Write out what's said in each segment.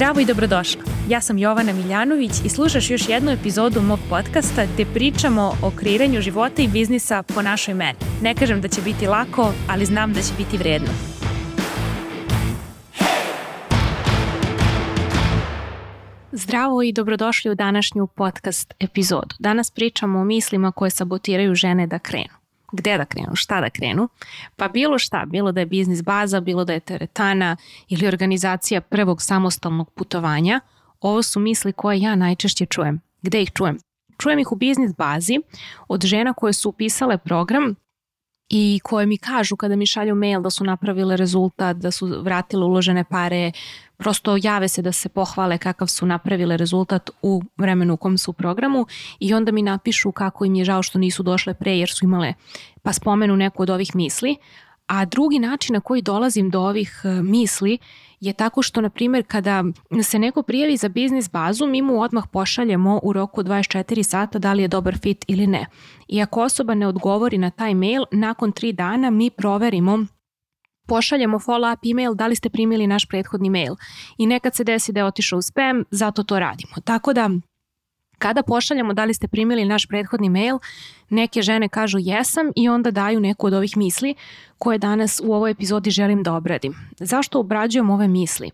Zdravo i dobrodošla. Ja sam Jovana Miljanović i slušaš još jednu epizodu mog podcasta gde pričamo o kreiranju života i biznisa po našoj meni. Ne kažem da će biti lako, ali znam da će biti vredno. Zdravo i dobrodošli u današnju podcast epizodu. Danas pričamo o mislima koje sabotiraju žene da krenu gde da krenu, šta da krenu, pa bilo šta, bilo da je biznis baza, bilo da je teretana ili organizacija prvog samostalnog putovanja, ovo su misli koje ja najčešće čujem. Gde ih čujem? Čujem ih u biznis bazi od žena koje su upisale program i koje mi kažu kada mi šalju mail da su napravile rezultat, da su vratile uložene pare, prosto jave se da se pohvale kakav su napravile rezultat u vremenu u kom su u programu i onda mi napišu kako im je žao što nisu došle pre jer su imale, pa spomenu neku od ovih misli. A drugi način na koji dolazim do ovih e, misli je tako što, na primjer, kada se neko prijavi za biznis bazu, mi mu odmah pošaljemo u roku 24 sata da li je dobar fit ili ne. I ako osoba ne odgovori na taj mail, nakon 3 dana mi proverimo pošaljemo follow-up email da li ste primili naš prethodni mail. I nekad se desi da je otišao u spam, zato to radimo. Tako da kada pošaljamo da li ste primili naš prethodni mail, neke žene kažu jesam i onda daju neku od ovih misli koje danas u ovoj epizodi želim da obradim. Zašto obrađujem ove misli?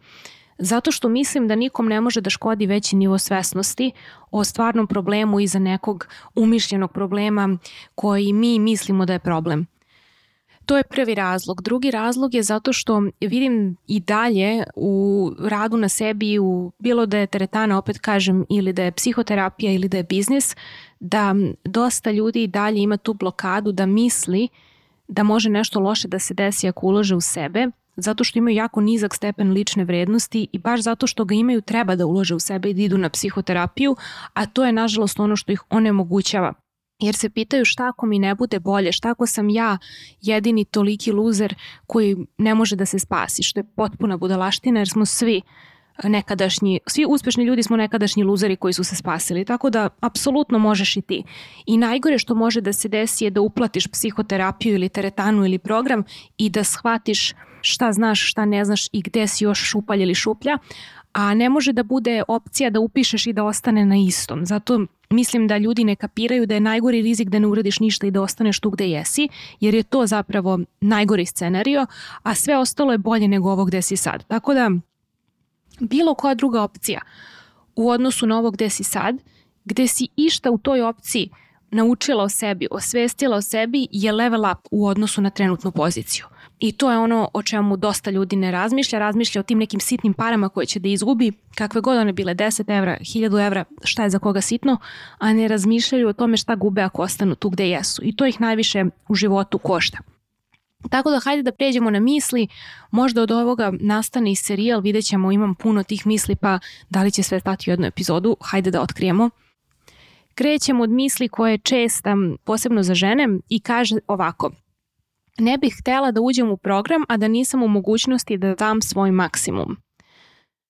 Zato što mislim da nikom ne može da škodi veći nivo svesnosti o stvarnom problemu iza nekog umišljenog problema koji mi mislimo da je problem. To je prvi razlog. Drugi razlog je zato što vidim i dalje u radu na sebi, u bilo da je teretana, opet kažem, ili da je psihoterapija ili da je biznis, da dosta ljudi i dalje ima tu blokadu da misli da može nešto loše da se desi ako ulože u sebe, zato što imaju jako nizak stepen lične vrednosti i baš zato što ga imaju treba da ulože u sebe i da idu na psihoterapiju, a to je nažalost ono što ih onemogućava jer se pitaju šta ako mi ne bude bolje, šta ako sam ja jedini toliki luzer koji ne može da se spasi, što je potpuna budalaština jer smo svi nekadašnji, svi uspešni ljudi smo nekadašnji luzeri koji su se spasili, tako da apsolutno možeš i ti. I najgore što može da se desi je da uplatiš psihoterapiju ili teretanu ili program i da shvatiš šta znaš, šta ne znaš i gde si još šupalj ili šuplja, a ne može da bude opcija da upišeš i da ostane na istom. Zato mislim da ljudi ne kapiraju da je najgori rizik da ne uradiš ništa i da ostaneš tu gde jesi, jer je to zapravo najgori scenario, a sve ostalo je bolje nego ovo gde si sad. Tako da, bilo koja druga opcija u odnosu na ovo gde si sad, gde si išta u toj opciji naučila o sebi, osvestila o sebi je level up u odnosu na trenutnu poziciju. I to je ono o čemu dosta ljudi ne razmišlja, razmišlja o tim nekim sitnim parama koje će da izgubi, kakve god one bile, 10 evra, 1000 evra, šta je za koga sitno, a ne razmišljaju o tome šta gube ako ostanu tu gde jesu. I to ih najviše u životu košta. Tako da hajde da pređemo na misli, možda od ovoga nastane i serijal, vidjet ćemo, imam puno tih misli, pa da li će sve stati u jednu epizodu, hajde da otkrijemo. Krećemo od misli koje je česta, posebno za žene, i kaže ovako – ne bih htela da uđem u program, a da nisam u mogućnosti da dam svoj maksimum.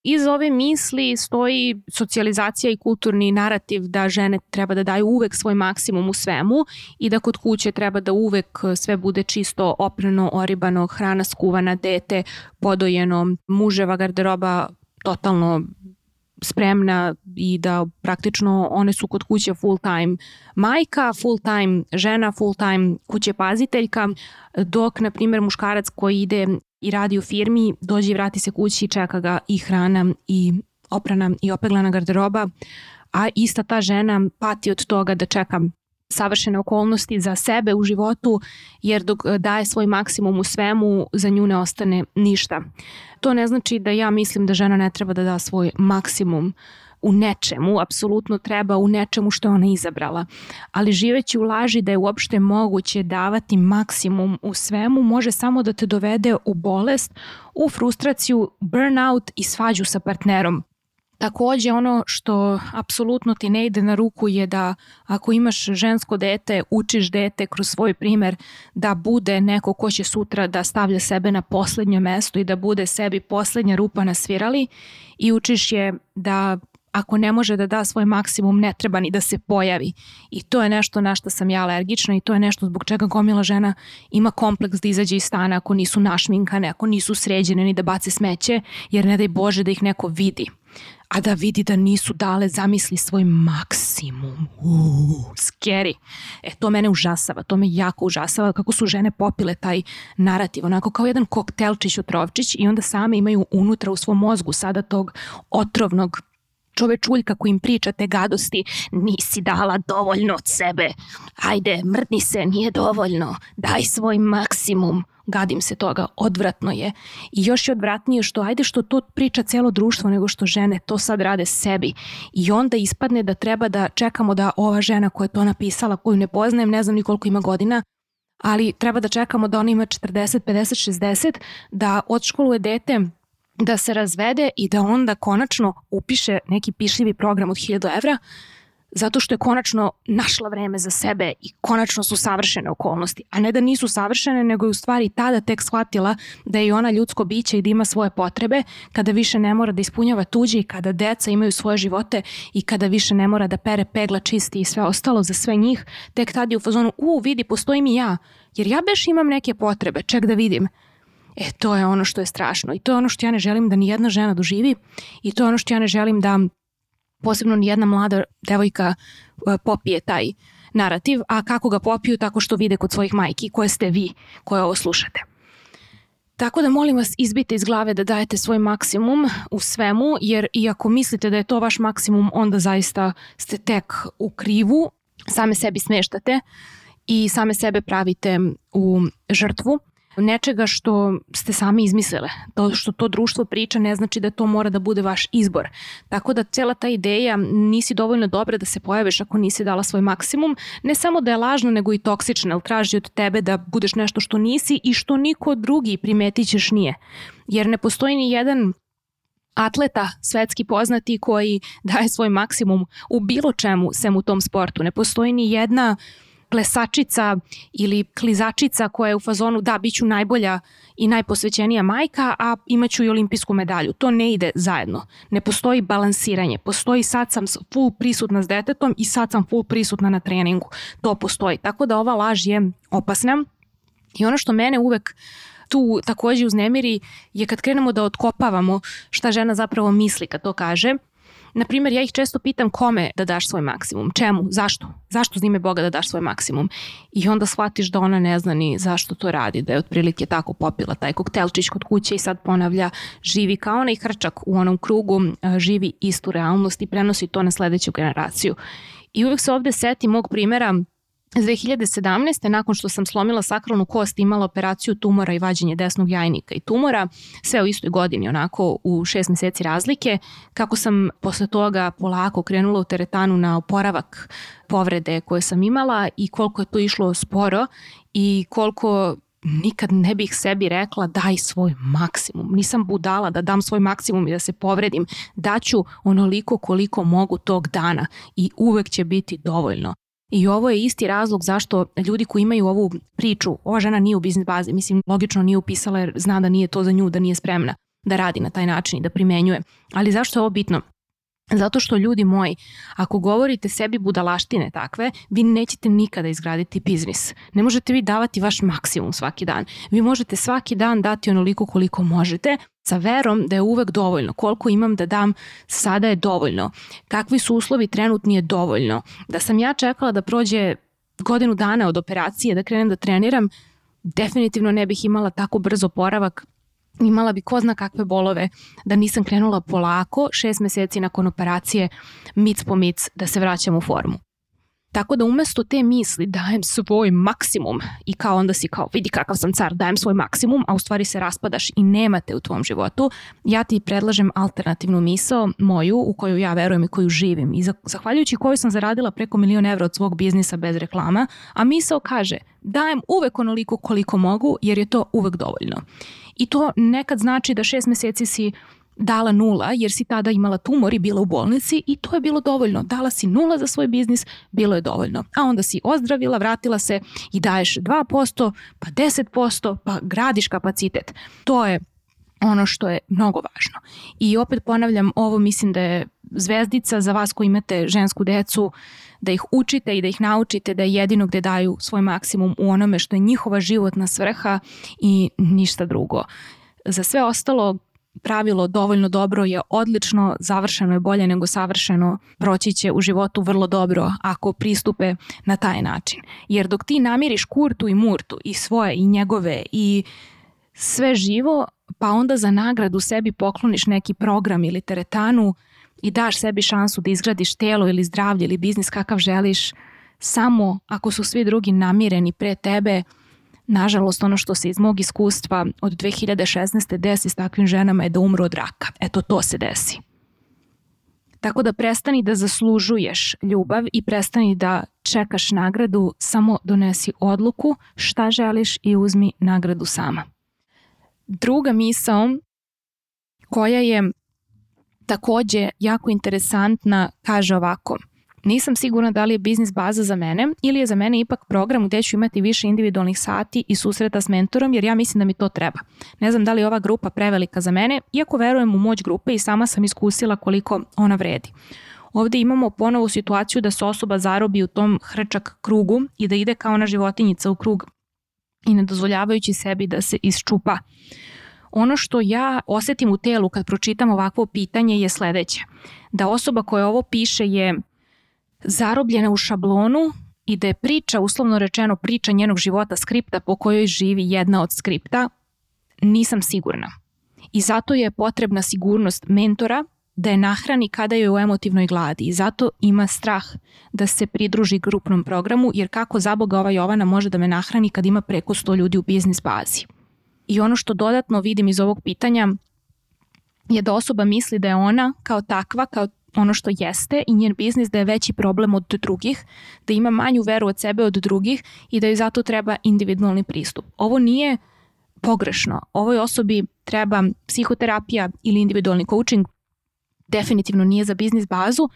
Iz ove misli stoji socijalizacija i kulturni narativ da žene treba da daju uvek svoj maksimum u svemu i da kod kuće treba da uvek sve bude čisto oprano, oribano, hrana skuvana, dete podojeno, muževa garderoba totalno spremna i da praktično one su kod kuće full time majka, full time žena, full time kuće paziteljka, dok na primjer muškarac koji ide i radi u firmi, dođe i vrati se kući i čeka ga i hrana i oprana i opeglana garderoba, a ista ta žena pati od toga da čeka savršene okolnosti za sebe u životu, jer dok daje svoj maksimum u svemu, za nju ne ostane ništa. To ne znači da ja mislim da žena ne treba da da svoj maksimum u nečemu, apsolutno treba u nečemu što je ona izabrala. Ali živeći u laži da je uopšte moguće davati maksimum u svemu može samo da te dovede u bolest, u frustraciju, burnout i svađu sa partnerom. Takođe ono što apsolutno ti ne ide na ruku je da ako imaš žensko dete, učiš dete kroz svoj primer da bude neko ko će sutra da stavlja sebe na poslednje mesto i da bude sebi poslednja rupa na svirali i učiš je da ako ne može da da svoj maksimum ne treba ni da se pojavi. I to je nešto na što sam ja alergična i to je nešto zbog čega gomila žena ima kompleks da izađe iz stana ako nisu našminkane, ako nisu sređene ni da bace smeće jer ne daj Bože da ih neko vidi a da vidi da nisu dale zamisli svoj maksimum. Uuu, scary. E, to mene užasava, to me jako užasava kako su žene popile taj narativ, onako kao jedan koktelčić otrovčić i onda same imaju unutra u svom mozgu sada tog otrovnog čovečuljka koji im priča te gadosti, nisi dala dovoljno od sebe, ajde, mrdni se, nije dovoljno, daj svoj maksimum, gadim se toga, odvratno je. I još je odvratnije što ajde što to priča celo društvo nego što žene to sad rade sebi. I onda ispadne da treba da čekamo da ova žena koja je to napisala, koju ne poznajem, ne znam ni koliko ima godina, ali treba da čekamo da ona ima 40, 50, 60, da odškoluje dete da se razvede i da onda konačno upiše neki pišljivi program od 1000 evra zato što je konačno našla vreme za sebe i konačno su savršene okolnosti, a ne da nisu savršene, nego je u stvari tada tek shvatila da je ona ljudsko biće i da ima svoje potrebe, kada više ne mora da ispunjava tuđe i kada deca imaju svoje živote i kada više ne mora da pere pegla čisti i sve ostalo za sve njih, tek tada je u fazonu, u, vidi, postojim i ja, jer ja beš imam neke potrebe, ček da vidim. E, to je ono što je strašno. I to je ono što ja ne želim da ni jedna žena doživi i to je ono što ja ne želim da posebno ni jedna mlada devojka e, popije taj narativ, a kako ga popiju tako što vide kod svojih majki koje ste vi koje ovo slušate. Tako da molim vas izbite iz glave da dajete svoj maksimum u svemu, jer i ako mislite da je to vaš maksimum, onda zaista ste tek u krivu, same sebi smeštate i same sebe pravite u žrtvu nečega što ste sami izmislile. To što to društvo priča ne znači da to mora da bude vaš izbor. Tako da cela ta ideja nisi dovoljno dobra da se pojaviš ako nisi dala svoj maksimum, ne samo da je lažna nego i toksična, jer traži od tebe da budeš nešto što nisi i što niko drugi primetit ćeš nije. Jer ne postoji ni jedan atleta svetski poznati koji daje svoj maksimum u bilo čemu sem u tom sportu. Ne postoji ni jedna uh, plesačica ili klizačica koja je u fazonu da, bit ću najbolja i najposvećenija majka, a imaću i olimpijsku medalju. To ne ide zajedno. Ne postoji balansiranje. Postoji sad sam full prisutna s detetom i sad sam full prisutna na treningu. To postoji. Tako da ova laž je opasna. I ono što mene uvek tu takođe uznemiri je kad krenemo da otkopavamo šta žena zapravo misli kad to kaže, Na primjer, ja ih često pitam kome da daš svoj maksimum, čemu, zašto, zašto zime Boga da daš svoj maksimum? I onda shvatiš da ona ne zna ni zašto to radi, da je otprilike tako popila taj koktelčić kod kuće i sad ponavlja, živi kao onaj hrčak u onom krugu, živi istu realnost i prenosi to na sledeću generaciju. I uvek se ovde seti mog primera 2017. nakon što sam slomila sakralnu kost imala operaciju tumora i vađenje desnog jajnika i tumora, sve u istoj godini onako u šest meseci razlike, kako sam posle toga polako krenula u teretanu na oporavak povrede koje sam imala i koliko je to išlo sporo i koliko nikad ne bih sebi rekla daj svoj maksimum. Nisam budala da dam svoj maksimum i da se povredim. Daću onoliko koliko mogu tog dana i uvek će biti dovoljno. I ovo je isti razlog zašto ljudi koji imaju ovu priču, ova žena nije u biznis bazi, mislim logično nije upisala jer zna da nije to za nju, da nije spremna da radi na taj način i da primenjuje. Ali zašto je ovo bitno? Zato što ljudi moji, ako govorite sebi budalaštine takve, vi nećete nikada izgraditi biznis. Ne možete vi davati vaš maksimum svaki dan. Vi možete svaki dan dati onoliko koliko možete, sa verom da je uvek dovoljno. Koliko imam da dam, sada je dovoljno. Kakvi su uslovi trenutni je dovoljno. Da sam ja čekala da prođe godinu dana od operacije da krenem da treniram, definitivno ne bih imala tako brzo poravak imala bi ko zna kakve bolove da nisam krenula polako, šest meseci nakon operacije, mic po mic da se vraćam u formu. Tako da umesto te misli dajem svoj maksimum i kao onda si kao vidi kakav sam car, dajem svoj maksimum, a u stvari se raspadaš i nemate u tvom životu, ja ti predlažem alternativnu misao moju u koju ja verujem i koju živim i zahvaljujući koju sam zaradila preko milion evra od svog biznisa bez reklama, a misao kaže dajem uvek onoliko koliko mogu jer je to uvek dovoljno. I to nekad znači da šest meseci si dala nula jer si tada imala tumor i bila u bolnici i to je bilo dovoljno. Dala si nula za svoj biznis, bilo je dovoljno. A onda si ozdravila, vratila se i daješ 2%, pa 10%, pa gradiš kapacitet. To je ono što je mnogo važno. I opet ponavljam, ovo mislim da je zvezdica za vas koji imate žensku decu, da ih učite i da ih naučite da je jedino gde daju svoj maksimum u onome što je njihova životna svrha i ništa drugo. Za sve ostalo pravilo dovoljno dobro je odlično, završeno je bolje nego savršeno, proći će u životu vrlo dobro ako pristupe na taj način. Jer dok ti namiriš kurtu i murtu i svoje i njegove i sve živo, pa onda za nagradu sebi pokloniš neki program ili teretanu i daš sebi šansu da izgradiš telo ili zdravlje ili biznis kakav želiš, samo ako su svi drugi namireni pre tebe, Nažalost, ono što se iz mog iskustva od 2016. desi s takvim ženama je da umru od raka. Eto, to se desi. Tako da prestani da zaslužuješ ljubav i prestani da čekaš nagradu, samo donesi odluku šta želiš i uzmi nagradu sama. Druga misao koja je takođe jako interesantna kaže ovako – Nisam sigurna da li je biznis baza za mene ili je za mene ipak program gde ću imati više individualnih sati i susreta s mentorom jer ja mislim da mi to treba. Ne znam da li je ova grupa prevelika za mene, iako verujem u moć grupe i sama sam iskusila koliko ona vredi. Ovde imamo ponovu situaciju da se osoba zarobi u tom hrčak krugu i da ide kao ona životinjica u krug i ne dozvoljavajući sebi da se isčupa. Ono što ja osetim u telu kad pročitam ovakvo pitanje je sledeće. Da osoba koja ovo piše je zarobljena u šablonu i da je priča, uslovno rečeno priča njenog života skripta po kojoj živi jedna od skripta, nisam sigurna. I zato je potrebna sigurnost mentora da je nahrani kada je u emotivnoj gladi i zato ima strah da se pridruži grupnom programu jer kako za Boga ova Jovana može da me nahrani kad ima preko 100 ljudi u biznis bazi. I ono što dodatno vidim iz ovog pitanja je da osoba misli da je ona kao takva, kao ono što jeste i njen biznis da je veći problem od drugih, da ima manju veru od sebe od drugih i da joj zato treba individualni pristup. Ovo nije pogrešno. Ovoj osobi treba psihoterapija ili individualni coaching, definitivno nije za biznis bazu,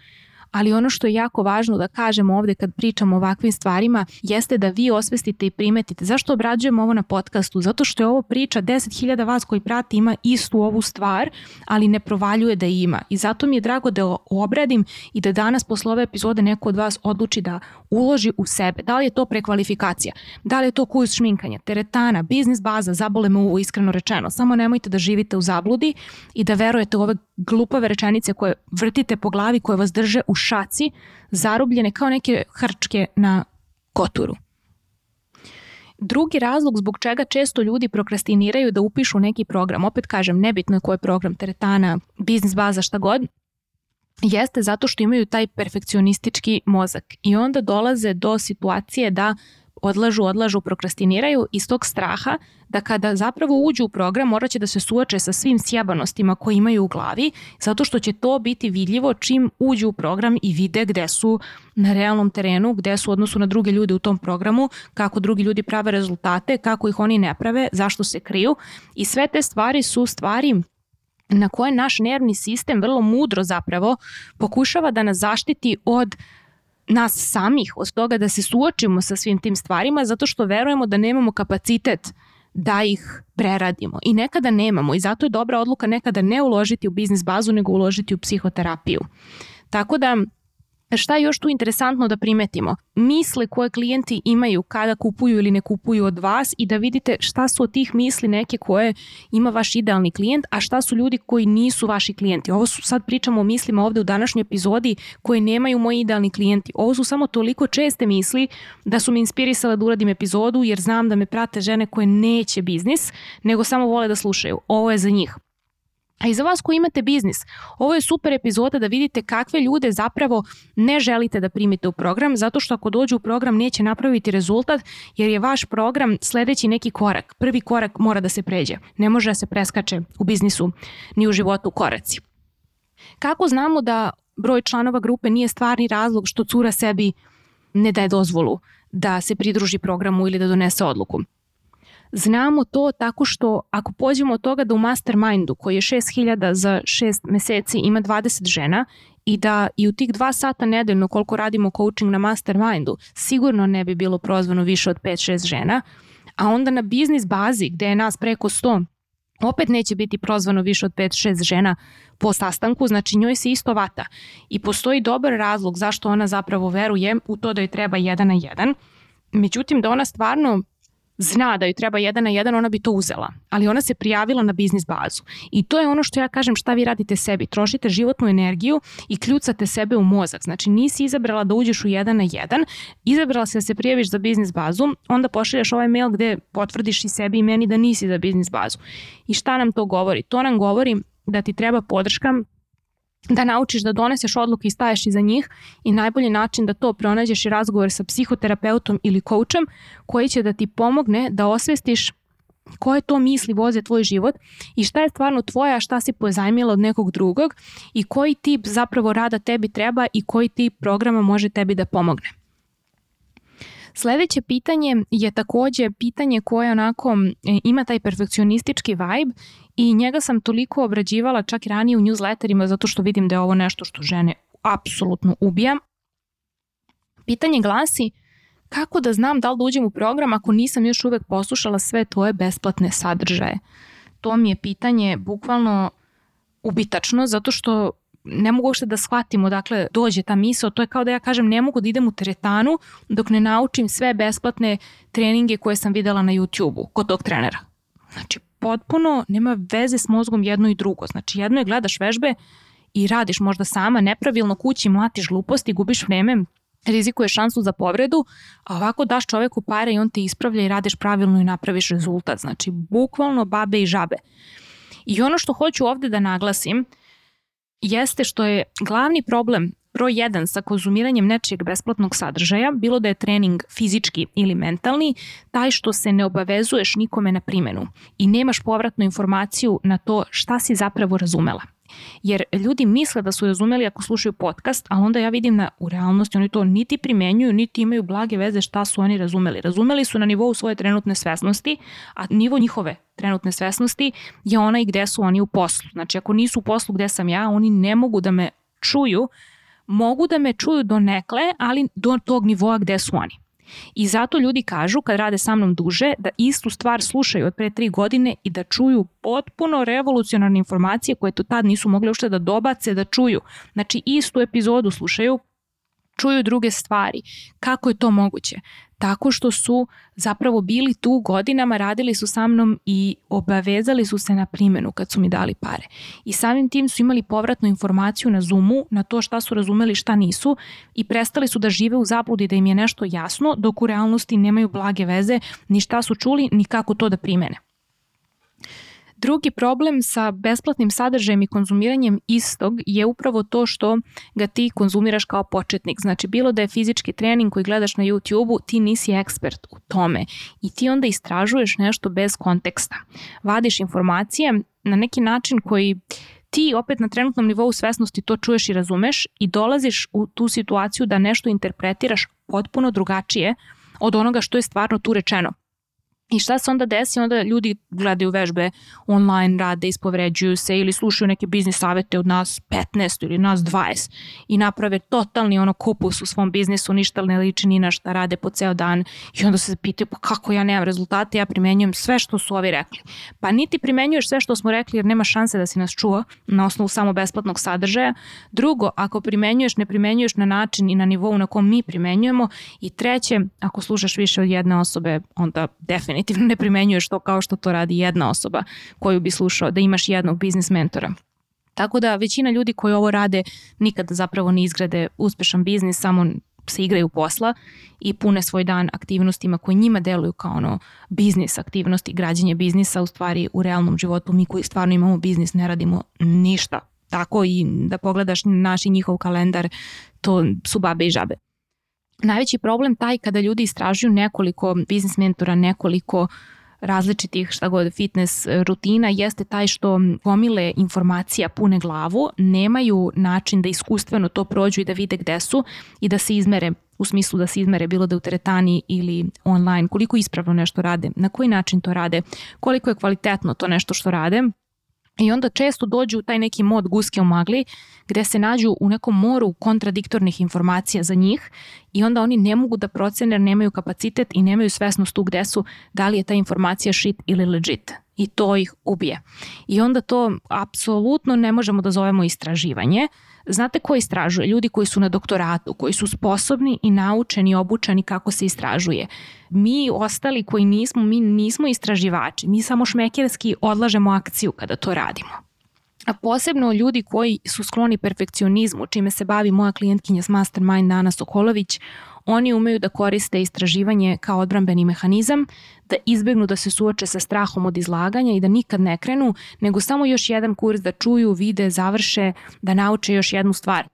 ali ono što je jako važno da kažemo ovde kad pričamo o ovakvim stvarima jeste da vi osvestite i primetite. Zašto obrađujemo ovo na podcastu? Zato što je ovo priča 10.000 vas koji prati ima istu ovu stvar, ali ne provaljuje da ima. I zato mi je drago da obradim i da danas posle ove epizode neko od vas odluči da uloži u sebe. Da li je to prekvalifikacija? Da li je to kurs šminkanja, teretana, biznis baza, zabole me uvo iskreno rečeno. Samo nemojte da živite u zabludi i da verujete u ove glupave rečenice koje vrtite po glavi, koje vas drže u šaci, zarobljene kao neke hrčke na koturu. Drugi razlog zbog čega često ljudi prokrastiniraju da upišu neki program, opet kažem, nebitno je koji je program, teretana, biznis baza, šta god, jeste zato što imaju taj perfekcionistički mozak i onda dolaze do situacije da odlažu, odlažu, prokrastiniraju iz tog straha da kada zapravo uđu u program morat će da se suoče sa svim sjebanostima koje imaju u glavi zato što će to biti vidljivo čim uđu u program i vide gde su na realnom terenu, gde su u odnosu na druge ljude u tom programu, kako drugi ljudi prave rezultate, kako ih oni ne prave, zašto se kriju. I sve te stvari su stvari na koje naš nervni sistem vrlo mudro zapravo pokušava da nas zaštiti od nas samih, od toga da se suočimo sa svim tim stvarima zato što verujemo da nemamo kapacitet da ih preradimo. I nekada nemamo i zato je dobra odluka nekada ne uložiti u biznis bazu nego uložiti u psihoterapiju. Tako da Šta je još tu interesantno da primetimo? Misle koje klijenti imaju kada kupuju ili ne kupuju od vas i da vidite šta su od tih misli neke koje ima vaš idealni klijent, a šta su ljudi koji nisu vaši klijenti. Ovo su sad pričamo o mislima ovde u današnjoj epizodi koje nemaju moji idealni klijenti. Ovo su samo toliko česte misli da su me inspirisale da uradim epizodu jer znam da me prate žene koje neće biznis, nego samo vole da slušaju. Ovo je za njih. A i za vas koji imate biznis, ovo je super epizoda da vidite kakve ljude zapravo ne želite da primite u program, zato što ako dođu u program neće napraviti rezultat, jer je vaš program sledeći neki korak. Prvi korak mora da se pređe. Ne može da se preskače u biznisu ni u životu koraci. Kako znamo da broj članova grupe nije stvarni razlog što cura sebi ne daje dozvolu da se pridruži programu ili da donese odluku? Znamo to tako što ako pođemo od toga da u mastermindu koji je 6000 za 6 meseci ima 20 žena i da i u tih dva sata nedeljno koliko radimo coaching na mastermindu sigurno ne bi bilo prozvano više od 5-6 žena, a onda na biznis bazi gde je nas preko 100 opet neće biti prozvano više od 5-6 žena po sastanku, znači njoj se isto vata. I postoji dobar razlog zašto ona zapravo veruje u to da joj treba jedan na jedan. Međutim, da ona stvarno zna da joj treba jedan na jedan, ona bi to uzela. Ali ona se prijavila na biznis bazu. I to je ono što ja kažem šta vi radite sebi. Trošite životnu energiju i kljucate sebe u mozak. Znači nisi izabrala da uđeš u jedan na jedan, izabrala se da se prijaviš za biznis bazu, onda pošaljaš ovaj mail gde potvrdiš i sebi i meni da nisi za biznis bazu. I šta nam to govori? To nam govori da ti treba podrška da naučiš da doneseš odluke i staješ iza njih i najbolji način da to pronađeš je razgovor sa psihoterapeutom ili coachem koji će da ti pomogne da osvestiš koje to misli voze tvoj život i šta je stvarno tvoja, šta si pozajmila od nekog drugog i koji tip zapravo rada tebi treba i koji tip programa može tebi da pomogne. Sledeće pitanje je takođe pitanje koje onako ima taj perfekcionistički vibe i njega sam toliko obrađivala čak i ranije u newsletterima zato što vidim da je ovo nešto što žene apsolutno ubija. Pitanje glasi kako da znam da li da uđem u program ako nisam još uvek poslušala sve tvoje besplatne sadržaje? To mi je pitanje bukvalno ubitačno zato što ne mogu uopšte da shvatim odakle dođe ta misao, to je kao da ja kažem ne mogu da idem u teretanu dok ne naučim sve besplatne treninge koje sam videla na YouTube-u kod tog trenera. Znači, potpuno nema veze s mozgom jedno i drugo. Znači, jedno je gledaš vežbe i radiš možda sama, nepravilno kući, mlatiš gluposti, gubiš vreme, rizikuješ šansu za povredu, a ovako daš čoveku pare i on te ispravlja i radiš pravilno i napraviš rezultat. Znači, bukvalno babe i žabe. I ono što hoću ovde da naglasim jeste što je glavni problem broj 1 sa konzumiranjem nečijeg besplatnog sadržaja, bilo da je trening fizički ili mentalni, taj što se ne obavezuješ nikome na primenu i nemaš povratnu informaciju na to šta si zapravo razumela. Jer ljudi misle da su razumeli ako slušaju podcast, a onda ja vidim na, u realnosti oni to niti primenjuju, niti imaju blage veze šta su oni razumeli. Razumeli su na nivou svoje trenutne svesnosti, a nivo njihove trenutne svesnosti je onaj gde su oni u poslu. Znači ako nisu u poslu gde sam ja, oni ne mogu da me čuju mogu da me čuju do nekle, ali do tog nivoa gde su oni. I zato ljudi kažu kad rade sa mnom duže da istu stvar slušaju od pre tri godine i da čuju potpuno revolucionarne informacije koje to tad nisu mogli uopšte da dobace da čuju. Znači istu epizodu slušaju, čuju druge stvari. Kako je to moguće? Tako što su zapravo bili tu godinama, radili su sa mnom i obavezali su se na primjenu kad su mi dali pare. I samim tim su imali povratnu informaciju na Zoomu, na to šta su razumeli, šta nisu i prestali su da žive u zabludi da im je nešto jasno, dok u realnosti nemaju blage veze ni šta su čuli, ni kako to da primene. Drugi problem sa besplatnim sadržajem i konzumiranjem istog je upravo to što ga ti konzumiraš kao početnik. Znači, bilo da je fizički trening koji gledaš na YouTube-u, ti nisi ekspert u tome i ti onda istražuješ nešto bez konteksta. Vadiš informacije na neki način koji ti opet na trenutnom nivou svesnosti to čuješ i razumeš i dolaziš u tu situaciju da nešto interpretiraš potpuno drugačije od onoga što je stvarno tu rečeno. I šta se onda desi? Onda ljudi gledaju vežbe online, rade, ispovređuju se ili slušaju neke biznis savete od nas 15 ili nas 20 i naprave totalni ono kupus u svom biznisu, ništa ne liči ni na šta rade po ceo dan i onda se pitaju pa kako ja nemam rezultate, ja primenjujem sve što su ovi rekli. Pa niti primenjuješ sve što smo rekli jer nema šanse da si nas čuo na osnovu samo besplatnog sadržaja. Drugo, ako primenjuješ, ne primenjuješ na način i na nivou na kom mi primenjujemo i treće, ako slušaš više od jedne osobe, onda definitivno definitivno ne primenjuješ to kao što to radi jedna osoba koju bi slušao, da imaš jednog biznis mentora. Tako da većina ljudi koji ovo rade nikada zapravo ne izgrade uspešan biznis, samo se igraju posla i pune svoj dan aktivnostima koje njima deluju kao ono biznis aktivnosti, građenje biznisa, u stvari u realnom životu mi koji stvarno imamo biznis ne radimo ništa. Tako i da pogledaš naš i njihov kalendar, to su babe i žabe najveći problem taj kada ljudi istražuju nekoliko biznis mentora, nekoliko različitih šta god fitness rutina jeste taj što gomile informacija pune glavu, nemaju način da iskustveno to prođu i da vide gde su i da se izmere u smislu da se izmere bilo da u teretani ili online, koliko ispravno nešto rade, na koji način to rade, koliko je kvalitetno to nešto što rade I onda često dođu u taj neki mod guske u magli gde se nađu u nekom moru kontradiktornih informacija za njih i onda oni ne mogu da procene jer nemaju kapacitet i nemaju svesnost tu gde su da li je ta informacija shit ili legit. i to ih ubije. I onda to apsolutno ne možemo da zovemo istraživanje. Znate ko istražuje? Ljudi koji su na doktoratu, koji su sposobni i naučeni, obučeni kako se istražuje. Mi ostali koji nismo, mi nismo istraživači. Mi samo šmekerski odlažemo akciju kada to radimo. A posebno ljudi koji su skloni perfekcionizmu, čime se bavi moja klijentkinja s Mastermind Dana Sokolović, oni umeju da koriste istraživanje kao odbrambeni mehanizam, da izbegnu da se suoče sa strahom od izlaganja i da nikad ne krenu, nego samo još jedan kurs da čuju, vide, završe, da nauče još jednu stvar.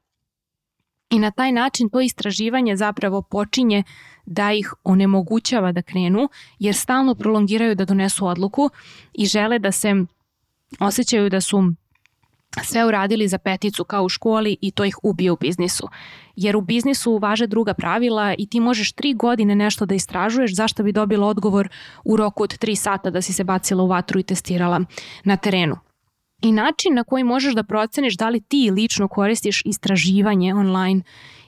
I na taj način to istraživanje zapravo počinje da ih onemogućava da krenu, jer stalno prolongiraju da donesu odluku i žele da se osjećaju da su sve uradili za peticu kao u školi i to ih ubije u biznisu. Jer u biznisu važe druga pravila i ti možeš tri godine nešto da istražuješ zašto bi dobila odgovor u roku od tri sata da si se bacila u vatru i testirala na terenu. I način na koji možeš da proceniš da li ti lično koristiš istraživanje online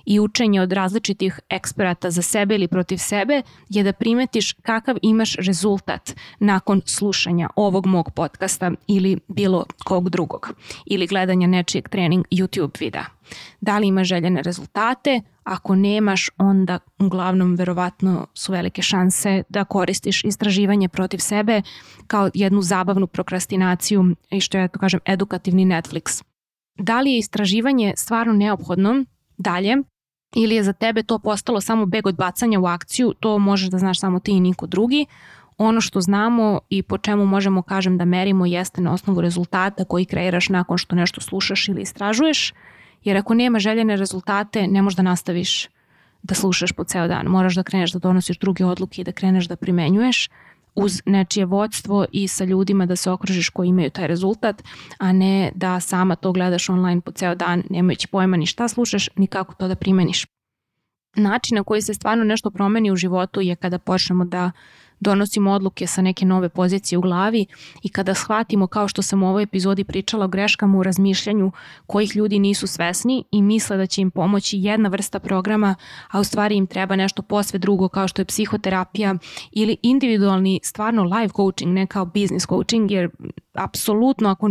i učenje od različitih eksperata za sebe ili protiv sebe je da primetiš kakav imaš rezultat nakon slušanja ovog mog podcasta ili bilo kog drugog ili gledanja nečijeg trening YouTube videa. Da li ima željene rezultate? Ako nemaš, onda uglavnom verovatno su velike šanse da koristiš istraživanje protiv sebe kao jednu zabavnu prokrastinaciju i što ja to kažem edukativni Netflix. Da li je istraživanje stvarno neophodno? Dalje, ili je za tebe to postalo samo beg od bacanja u akciju, to možeš da znaš samo ti i niko drugi. Ono što znamo i po čemu možemo kažem da merimo jeste na osnovu rezultata koji kreiraš nakon što nešto slušaš ili istražuješ, jer ako nema željene rezultate ne možeš da nastaviš da slušaš po ceo dan. Moraš da kreneš da donosiš druge odluke i da kreneš da primenjuješ uz nečije vodstvo i sa ljudima da se okružiš koji imaju taj rezultat, a ne da sama to gledaš online po ceo dan nemajući pojma ni šta slušaš, ni kako to da primeniš. Način na koji se stvarno nešto promeni u životu je kada počnemo da donosimo odluke sa neke nove pozicije u glavi i kada shvatimo kao što sam u ovoj epizodi pričala o greškama u razmišljanju kojih ljudi nisu svesni i misle da će im pomoći jedna vrsta programa, a u stvari im treba nešto posve drugo kao što je psihoterapija ili individualni stvarno life coaching, ne kao business coaching, jer apsolutno ako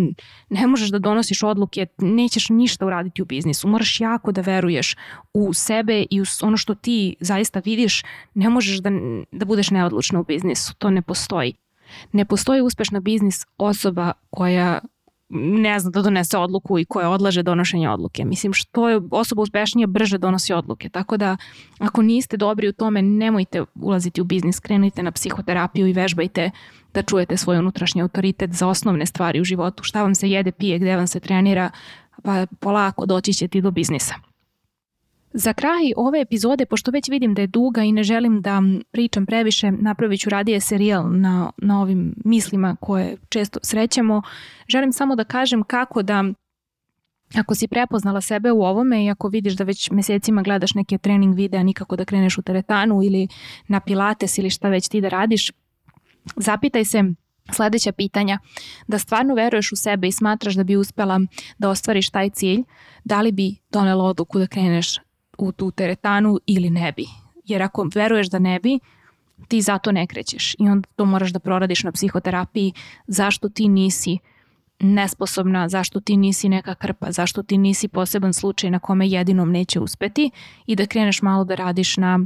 ne možeš da donosiš odluke, nećeš ništa uraditi u biznisu. Moraš jako da veruješ u sebe i u ono što ti zaista vidiš, ne možeš da, da budeš neodlučna u biznisu. To ne postoji. Ne postoji uspešna biznis osoba koja ne zna da donese odluku i koja odlaže donošenje odluke. Mislim što je osoba uspešnija brže donosi odluke. Tako da ako niste dobri u tome nemojte ulaziti u biznis, krenite na psihoterapiju i vežbajte da čujete svoj unutrašnji autoritet za osnovne stvari u životu. Šta vam se jede, pije, gde vam se trenira, pa polako doći ćete do biznisa. Za kraj ove epizode, pošto već vidim da je duga i ne želim da pričam previše, napravit ću radije serijal na, na ovim mislima koje često srećemo. Želim samo da kažem kako da Ako si prepoznala sebe u ovome i ako vidiš da već mesecima gledaš neke trening videa nikako da kreneš u teretanu ili na pilates ili šta već ti da radiš, zapitaj se sledeća pitanja. Da stvarno veruješ u sebe i smatraš da bi uspela da ostvariš taj cilj, da li bi donela odluku da kreneš u tu teretanu ili ne bi. Jer ako veruješ da ne bi, ti zato ne krećeš. I onda to moraš da proradiš na psihoterapiji. Zašto ti nisi nesposobna, zašto ti nisi neka krpa, zašto ti nisi poseban slučaj na kome jedinom neće uspeti? I da kreneš malo da radiš na,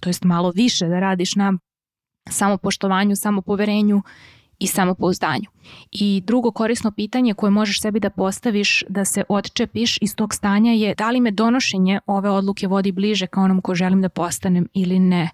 to jest malo više da radiš na samopoštovanju, samopoverenju i samopouzdanju. I drugo korisno pitanje koje možeš sebi da postaviš da se odčepiš iz tog stanja je da li me donošenje ove odluke vodi bliže ka onom ko želim da postanem ili ne.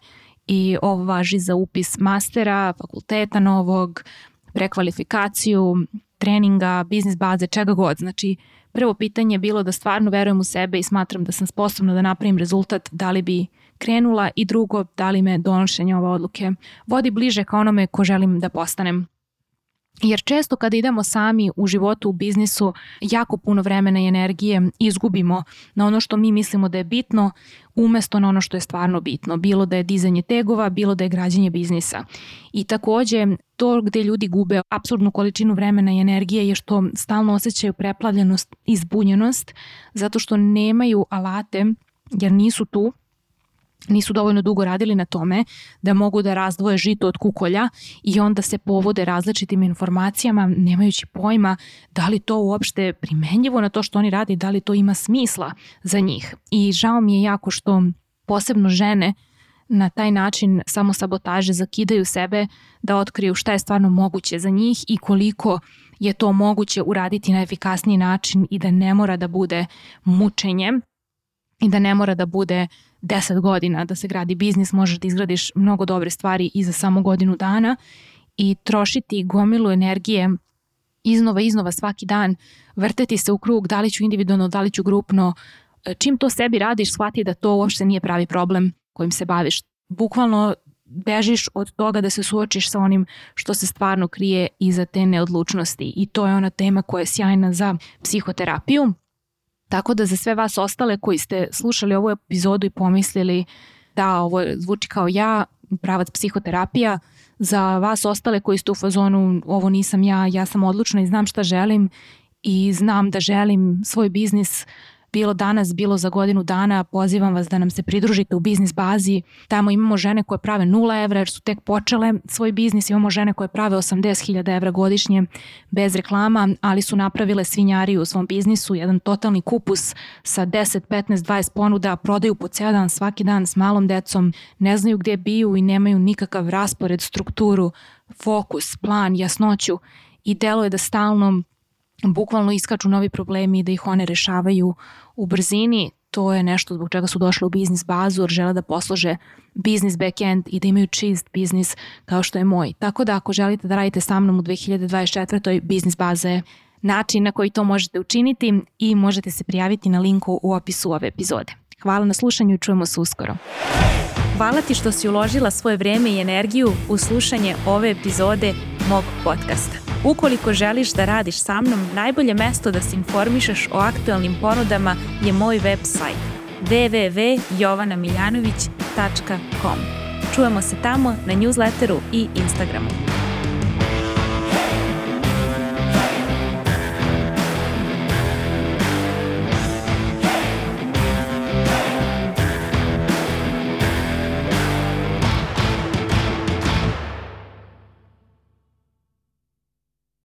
I ovo važi za upis mastera, fakulteta novog, prekvalifikaciju, treninga, biznis baze, čega god. Znači, prvo pitanje je bilo da stvarno verujem u sebe i smatram da sam sposobna da napravim rezultat, da li bi krenula i drugo, da li me donošenje ove odluke vodi bliže ka onome ko želim da postanem. Jer često kada idemo sami u životu, u biznisu, jako puno vremena i energije izgubimo na ono što mi mislimo da je bitno, umesto na ono što je stvarno bitno. Bilo da je dizanje tegova, bilo da je građenje biznisa. I takođe, to gde ljudi gube apsurdnu količinu vremena i energije je što stalno osjećaju preplavljenost i zbunjenost, zato što nemaju alate, jer nisu tu nisu dovoljno dugo radili na tome da mogu da razdvoje žito od kukolja i onda se povode različitim informacijama nemajući pojma da li to uopšte primenjivo na to što oni radi, da li to ima smisla za njih. I žao mi je jako što posebno žene na taj način samo sabotaže zakidaju sebe da otkriju šta je stvarno moguće za njih i koliko je to moguće uraditi na efikasniji način i da ne mora da bude mučenje i da ne mora da bude 10 godina da se gradi biznis, možeš da izgradiš mnogo dobre stvari i za samo godinu dana i trošiti gomilu energije iznova, iznova svaki dan, vrteti se u krug, da li ću individualno, da li ću grupno, čim to sebi radiš, shvati da to uopšte nije pravi problem kojim se baviš. Bukvalno bežiš od toga da se suočiš sa onim što se stvarno krije iza te neodlučnosti i to je ona tema koja je sjajna za psihoterapiju. Tako da za sve vas ostale koji ste slušali ovu epizodu i pomislili da ovo zvuči kao ja, pravac psihoterapija, za vas ostale koji ste u fazonu ovo nisam ja, ja sam odlučna i znam šta želim i znam da želim svoj biznis bilo danas, bilo za godinu dana, pozivam vas da nam se pridružite u biznis bazi. Tamo imamo žene koje prave 0 evra jer su tek počele svoj biznis, imamo žene koje prave 80.000 evra godišnje bez reklama, ali su napravile svinjari u svom biznisu, jedan totalni kupus sa 10, 15, 20 ponuda, prodaju po ceo dan, svaki dan s malom decom, ne znaju gdje biju i nemaju nikakav raspored, strukturu, fokus, plan, jasnoću i delo je da stalno bukvalno iskaču novi problemi da ih one rešavaju u brzini. To je nešto zbog čega su došle u biznis bazu jer žele da poslože biznis backend i da imaju čist biznis kao što je moj. Tako da ako želite da radite sa mnom u 2024. biznis baza je način na koji to možete učiniti i možete se prijaviti na linku u opisu ove epizode. Hvala na slušanju i čujemo se uskoro. Hvala ti što si uložila svoje vreme i energiju u slušanje ove epizode mog podcasta. Ukoliko želiš da radiš sa mnom, najbolje mesto da se informišeš o aktualnim ponudama je moj website www.jovanamiljanović.com. Čujemo se tamo na newsletteru i Instagramu.